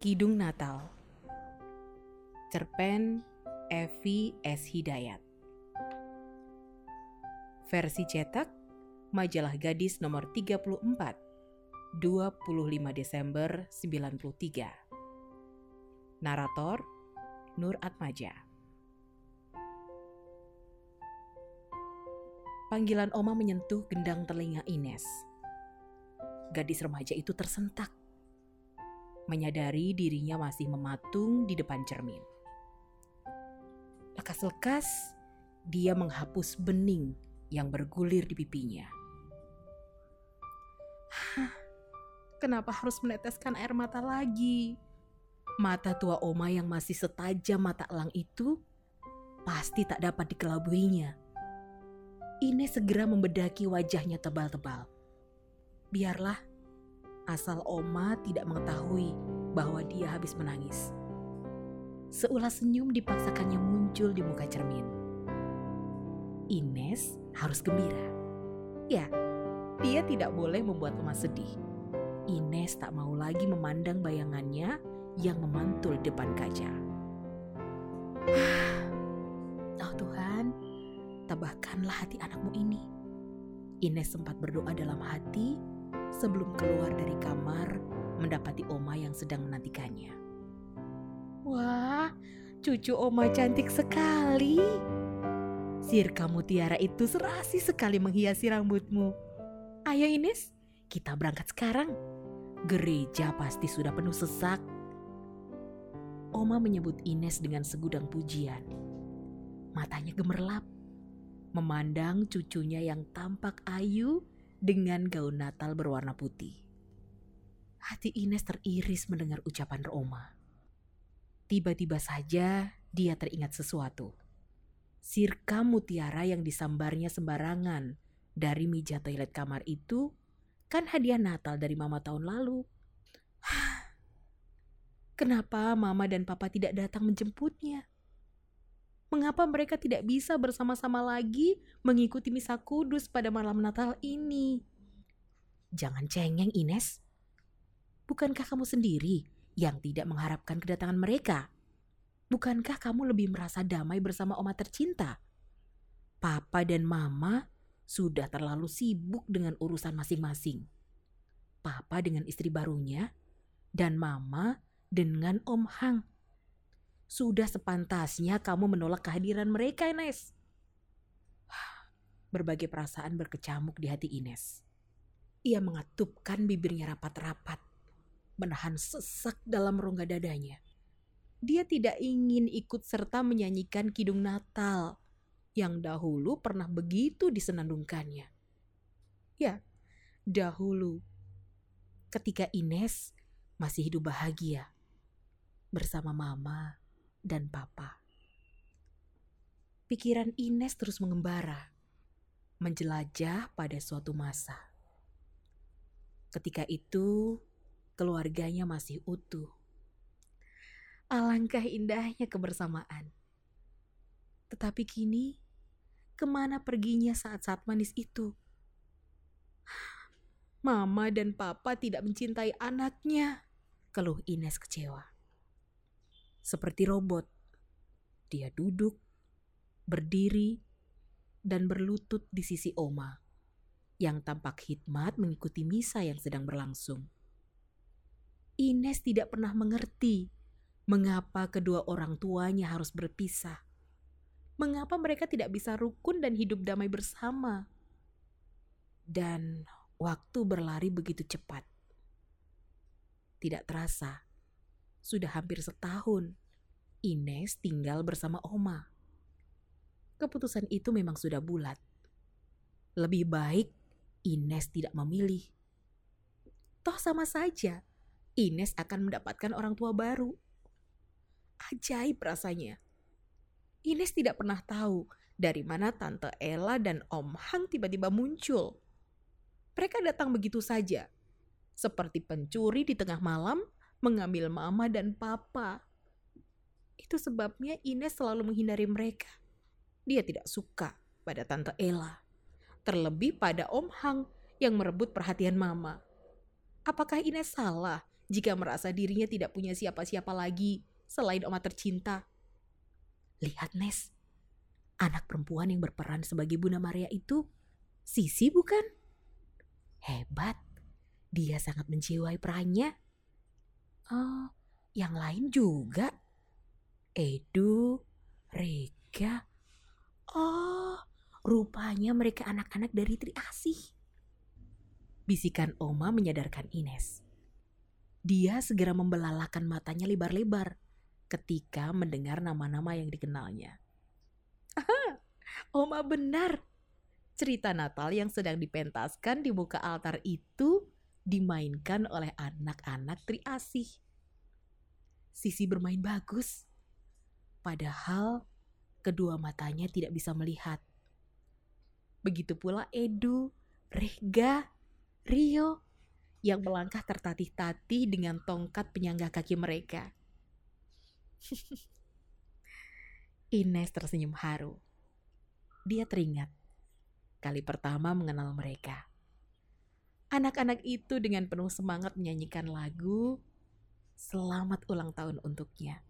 Kidung Natal. Cerpen Evi S. Hidayat. Versi cetak Majalah Gadis nomor 34 25 Desember 93 Narator Nur Atmaja. Panggilan Oma menyentuh gendang telinga Ines. Gadis remaja itu tersentak menyadari dirinya masih mematung di depan cermin. Lekas-lekas, dia menghapus bening yang bergulir di pipinya. Hah, kenapa harus meneteskan air mata lagi? Mata tua Oma yang masih setajam mata elang itu pasti tak dapat dikelabuinya. Ines segera membedaki wajahnya tebal-tebal. Biarlah asal Oma tidak mengetahui bahwa dia habis menangis. Seulas senyum dipaksakannya muncul di muka cermin. Ines harus gembira. Ya, dia tidak boleh membuat Oma sedih. Ines tak mau lagi memandang bayangannya yang memantul depan kaca. oh Tuhan, tabahkanlah hati anakmu ini. Ines sempat berdoa dalam hati sebelum keluar dari kamar mendapati Oma yang sedang menantikannya. Wah, cucu Oma cantik sekali. Sirka mutiara itu serasi sekali menghiasi rambutmu. Ayo Ines, kita berangkat sekarang. Gereja pasti sudah penuh sesak. Oma menyebut Ines dengan segudang pujian. Matanya gemerlap, memandang cucunya yang tampak ayu dengan gaun Natal berwarna putih. Hati Ines teriris mendengar ucapan Roma. Tiba-tiba saja dia teringat sesuatu. Sirka mutiara yang disambarnya sembarangan dari meja toilet kamar itu kan hadiah Natal dari mama tahun lalu. Kenapa mama dan papa tidak datang menjemputnya? Mengapa mereka tidak bisa bersama-sama lagi mengikuti misa kudus pada malam Natal ini? Jangan cengeng Ines. Bukankah kamu sendiri yang tidak mengharapkan kedatangan mereka? Bukankah kamu lebih merasa damai bersama oma tercinta? Papa dan mama sudah terlalu sibuk dengan urusan masing-masing. Papa dengan istri barunya dan mama dengan Om Hang sudah sepantasnya kamu menolak kehadiran mereka, Ines. Berbagai perasaan berkecamuk di hati Ines. Ia mengatupkan bibirnya rapat-rapat, menahan sesak dalam rongga dadanya. Dia tidak ingin ikut serta menyanyikan kidung Natal yang dahulu pernah begitu disenandungkannya. Ya, dahulu ketika Ines masih hidup bahagia bersama mama dan papa. Pikiran Ines terus mengembara, menjelajah pada suatu masa. Ketika itu, keluarganya masih utuh. Alangkah indahnya kebersamaan. Tetapi kini, ke mana perginya saat-saat manis itu? Mama dan papa tidak mencintai anaknya, keluh Ines kecewa seperti robot. Dia duduk, berdiri, dan berlutut di sisi Oma, yang tampak hikmat mengikuti misa yang sedang berlangsung. Ines tidak pernah mengerti mengapa kedua orang tuanya harus berpisah. Mengapa mereka tidak bisa rukun dan hidup damai bersama? Dan waktu berlari begitu cepat. Tidak terasa, sudah hampir setahun, Ines tinggal bersama Oma. Keputusan itu memang sudah bulat. Lebih baik Ines tidak memilih. Toh sama saja, Ines akan mendapatkan orang tua baru. Ajaib rasanya. Ines tidak pernah tahu dari mana Tante Ella dan Om Hang tiba-tiba muncul. Mereka datang begitu saja, seperti pencuri di tengah malam mengambil mama dan papa. Itu sebabnya Ines selalu menghindari mereka. Dia tidak suka pada Tante Ella. Terlebih pada Om Hang yang merebut perhatian mama. Apakah Ines salah jika merasa dirinya tidak punya siapa-siapa lagi selain oma tercinta. Lihat Nes, anak perempuan yang berperan sebagai Bunda Maria itu Sisi bukan? Hebat, dia sangat menjiwai perannya. Oh, yang lain juga. Edu, Rega. Oh, rupanya mereka anak-anak dari Tri Asih. Bisikan Oma menyadarkan Ines. Dia segera membelalakan matanya lebar-lebar ketika mendengar nama-nama yang dikenalnya. Aha, Oma benar. Cerita Natal yang sedang dipentaskan di muka altar itu dimainkan oleh anak-anak Tri Asih. Sisi bermain bagus, padahal kedua matanya tidak bisa melihat. Begitu pula Edu, Rega, Rio yang melangkah tertatih-tatih dengan tongkat penyangga kaki mereka. Ines tersenyum haru. Dia teringat kali pertama mengenal mereka. Anak-anak itu dengan penuh semangat menyanyikan lagu Selamat ulang tahun untuknya.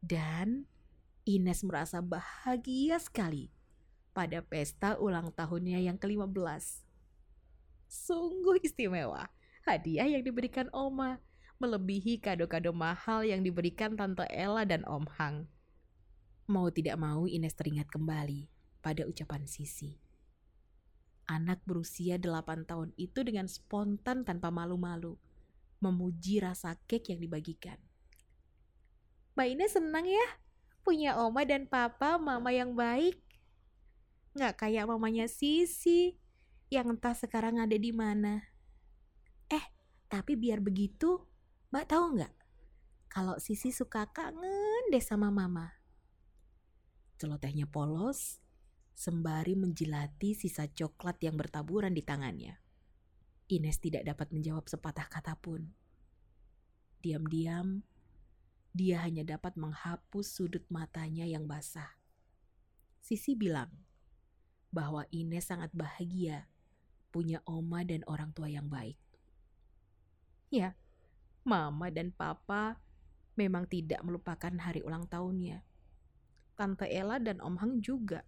Dan Ines merasa bahagia sekali pada pesta ulang tahunnya yang ke-15. Sungguh istimewa hadiah yang diberikan Oma melebihi kado-kado mahal yang diberikan Tante Ella dan Om Hang. Mau tidak mau Ines teringat kembali pada ucapan Sisi. Anak berusia 8 tahun itu dengan spontan tanpa malu-malu memuji rasa kek yang dibagikan. Mbak Ines senang ya punya oma dan papa mama yang baik. Nggak kayak mamanya Sisi yang entah sekarang ada di mana. Eh, tapi biar begitu, Mbak tahu nggak? Kalau Sisi suka kangen deh sama mama. Celotehnya polos, sembari menjilati sisa coklat yang bertaburan di tangannya. Ines tidak dapat menjawab sepatah kata pun. Diam-diam, dia hanya dapat menghapus sudut matanya yang basah. Sisi bilang bahwa Ines sangat bahagia punya oma dan orang tua yang baik. Ya, Mama dan Papa memang tidak melupakan hari ulang tahunnya. Tante Ella dan Om Hang juga.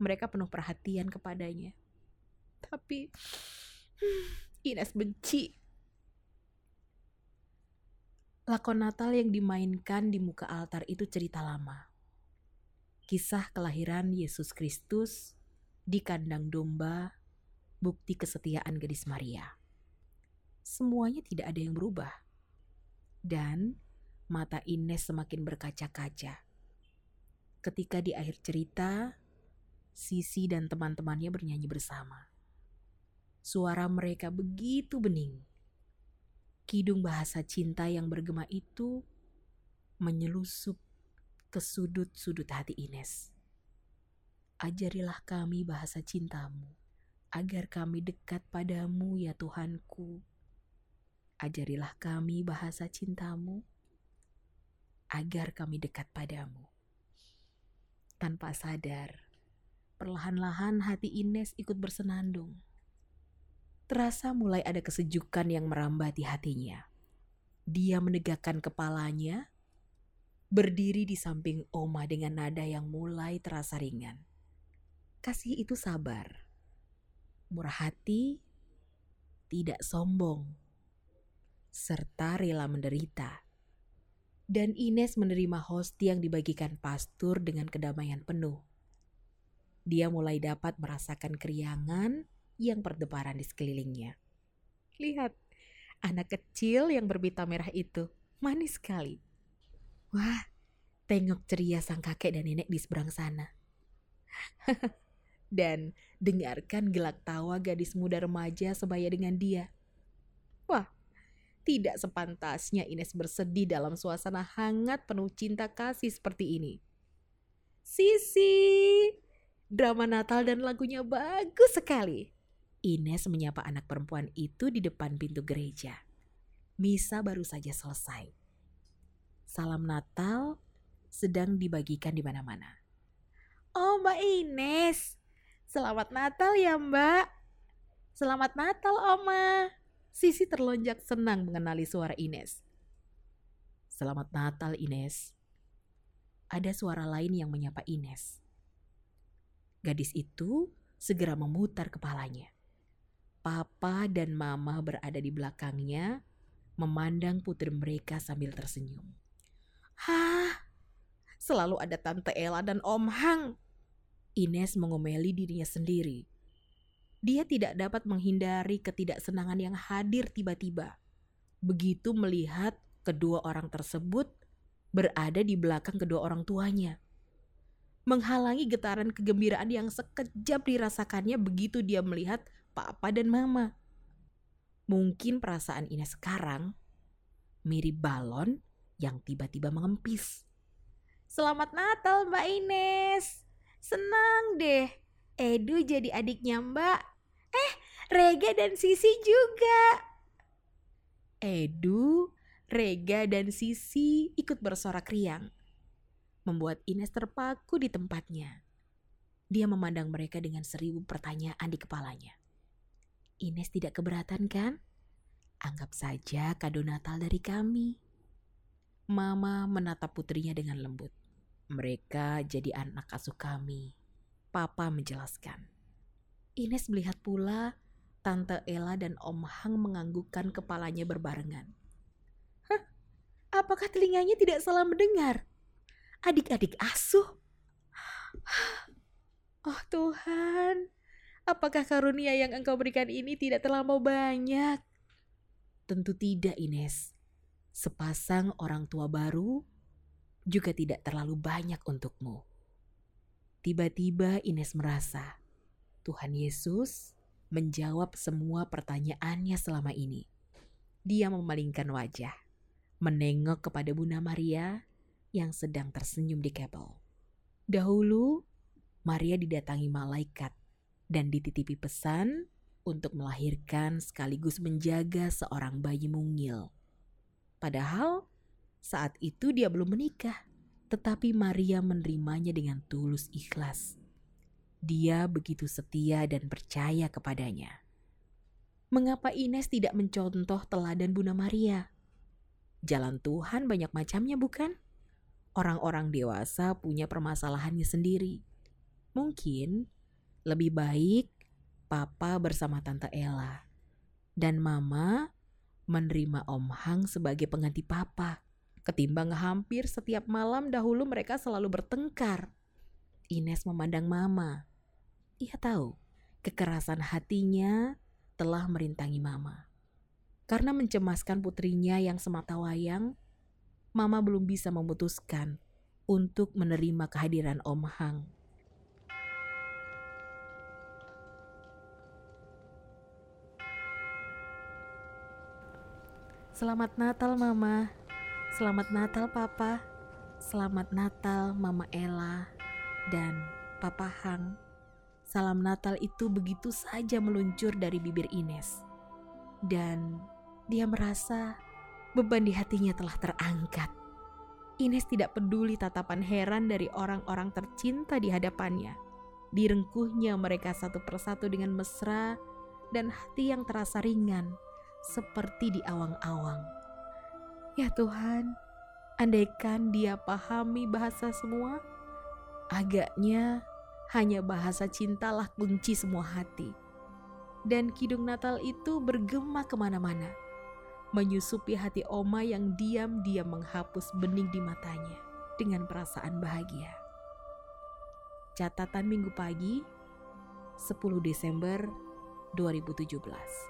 Mereka penuh perhatian kepadanya. Tapi Ines benci. Lakon Natal yang dimainkan di muka altar itu cerita lama. Kisah kelahiran Yesus Kristus di kandang domba, bukti kesetiaan gadis Maria semuanya tidak ada yang berubah. Dan mata Ines semakin berkaca-kaca. Ketika di akhir cerita, Sisi dan teman-temannya bernyanyi bersama. Suara mereka begitu bening. Kidung bahasa cinta yang bergema itu menyelusup ke sudut-sudut hati Ines. Ajarilah kami bahasa cintamu, agar kami dekat padamu ya Tuhanku ajarilah kami bahasa cintamu, agar kami dekat padamu. Tanpa sadar, perlahan-lahan hati Ines ikut bersenandung. Terasa mulai ada kesejukan yang merambat di hatinya. Dia menegakkan kepalanya, berdiri di samping Oma dengan nada yang mulai terasa ringan. Kasih itu sabar, murah hati, tidak sombong, serta rela menderita. Dan Ines menerima hosti yang dibagikan pastur dengan kedamaian penuh. Dia mulai dapat merasakan keriangan yang berdebaran di sekelilingnya. Lihat, anak kecil yang berbita merah itu manis sekali. Wah, tengok ceria sang kakek dan nenek di seberang sana. dan dengarkan gelak tawa gadis muda remaja sebaya dengan dia. Wah, tidak sepantasnya Ines bersedih dalam suasana hangat penuh cinta kasih seperti ini. Sisi, drama Natal dan lagunya bagus sekali. Ines menyapa anak perempuan itu di depan pintu gereja. Misa baru saja selesai. Salam Natal sedang dibagikan di mana-mana. Oh Mbak Ines, selamat Natal ya Mbak. Selamat Natal Oma. Sisi terlonjak senang mengenali suara Ines. Selamat Natal, Ines. Ada suara lain yang menyapa Ines. Gadis itu segera memutar kepalanya. Papa dan Mama berada di belakangnya, memandang putri mereka sambil tersenyum. Hah, selalu ada Tante Ella dan Om Hang. Ines mengomeli dirinya sendiri. Dia tidak dapat menghindari ketidaksenangan yang hadir tiba-tiba. Begitu melihat kedua orang tersebut berada di belakang kedua orang tuanya menghalangi getaran kegembiraan yang sekejap dirasakannya begitu dia melihat papa dan mama. Mungkin perasaan Ines sekarang mirip balon yang tiba-tiba mengempis. Selamat Natal Mbak Ines. Senang deh. Edu jadi adiknya Mbak. Eh, Rega dan Sisi juga. Edu, Rega dan Sisi ikut bersorak riang membuat Ines terpaku di tempatnya. Dia memandang mereka dengan seribu pertanyaan di kepalanya. Ines tidak keberatan kan? Anggap saja kado Natal dari kami. Mama menatap putrinya dengan lembut. Mereka jadi anak asuh kami. Papa menjelaskan. Ines melihat pula Tante Ella dan Om Hang menganggukkan kepalanya berbarengan. Hah? Apakah telinganya tidak salah mendengar? Adik-adik asuh. Oh Tuhan, apakah karunia yang engkau berikan ini tidak terlampau banyak? Tentu tidak Ines. Sepasang orang tua baru juga tidak terlalu banyak untukmu. Tiba-tiba Ines merasa Tuhan Yesus menjawab semua pertanyaannya selama ini. Dia memalingkan wajah, menengok kepada Bunda Maria, yang sedang tersenyum di kabel. Dahulu, Maria didatangi malaikat dan dititipi pesan untuk melahirkan sekaligus menjaga seorang bayi mungil. Padahal saat itu dia belum menikah, tetapi Maria menerimanya dengan tulus ikhlas. Dia begitu setia dan percaya kepadanya. Mengapa Ines tidak mencontoh teladan Bunda Maria? Jalan Tuhan banyak macamnya, bukan? Orang-orang dewasa punya permasalahannya sendiri. Mungkin lebih baik papa bersama tante Ella dan mama menerima Om Hang sebagai pengganti papa. Ketimbang hampir setiap malam dahulu mereka selalu bertengkar. Ines memandang mama. Ia tahu kekerasan hatinya telah merintangi mama. Karena mencemaskan putrinya yang semata wayang, Mama belum bisa memutuskan untuk menerima kehadiran Om Hang. Selamat Natal Mama. Selamat Natal Papa. Selamat Natal Mama Ella dan Papa Hang. Salam Natal itu begitu saja meluncur dari bibir Ines. Dan dia merasa beban di hatinya telah terangkat. Ines tidak peduli tatapan heran dari orang-orang tercinta di hadapannya. Direngkuhnya mereka satu persatu dengan mesra dan hati yang terasa ringan seperti di awang-awang. Ya Tuhan, andaikan dia pahami bahasa semua, agaknya hanya bahasa cintalah kunci semua hati. Dan kidung Natal itu bergema ke mana-mana menyusupi hati Oma yang diam-diam menghapus bening di matanya dengan perasaan bahagia. Catatan minggu pagi 10 Desember 2017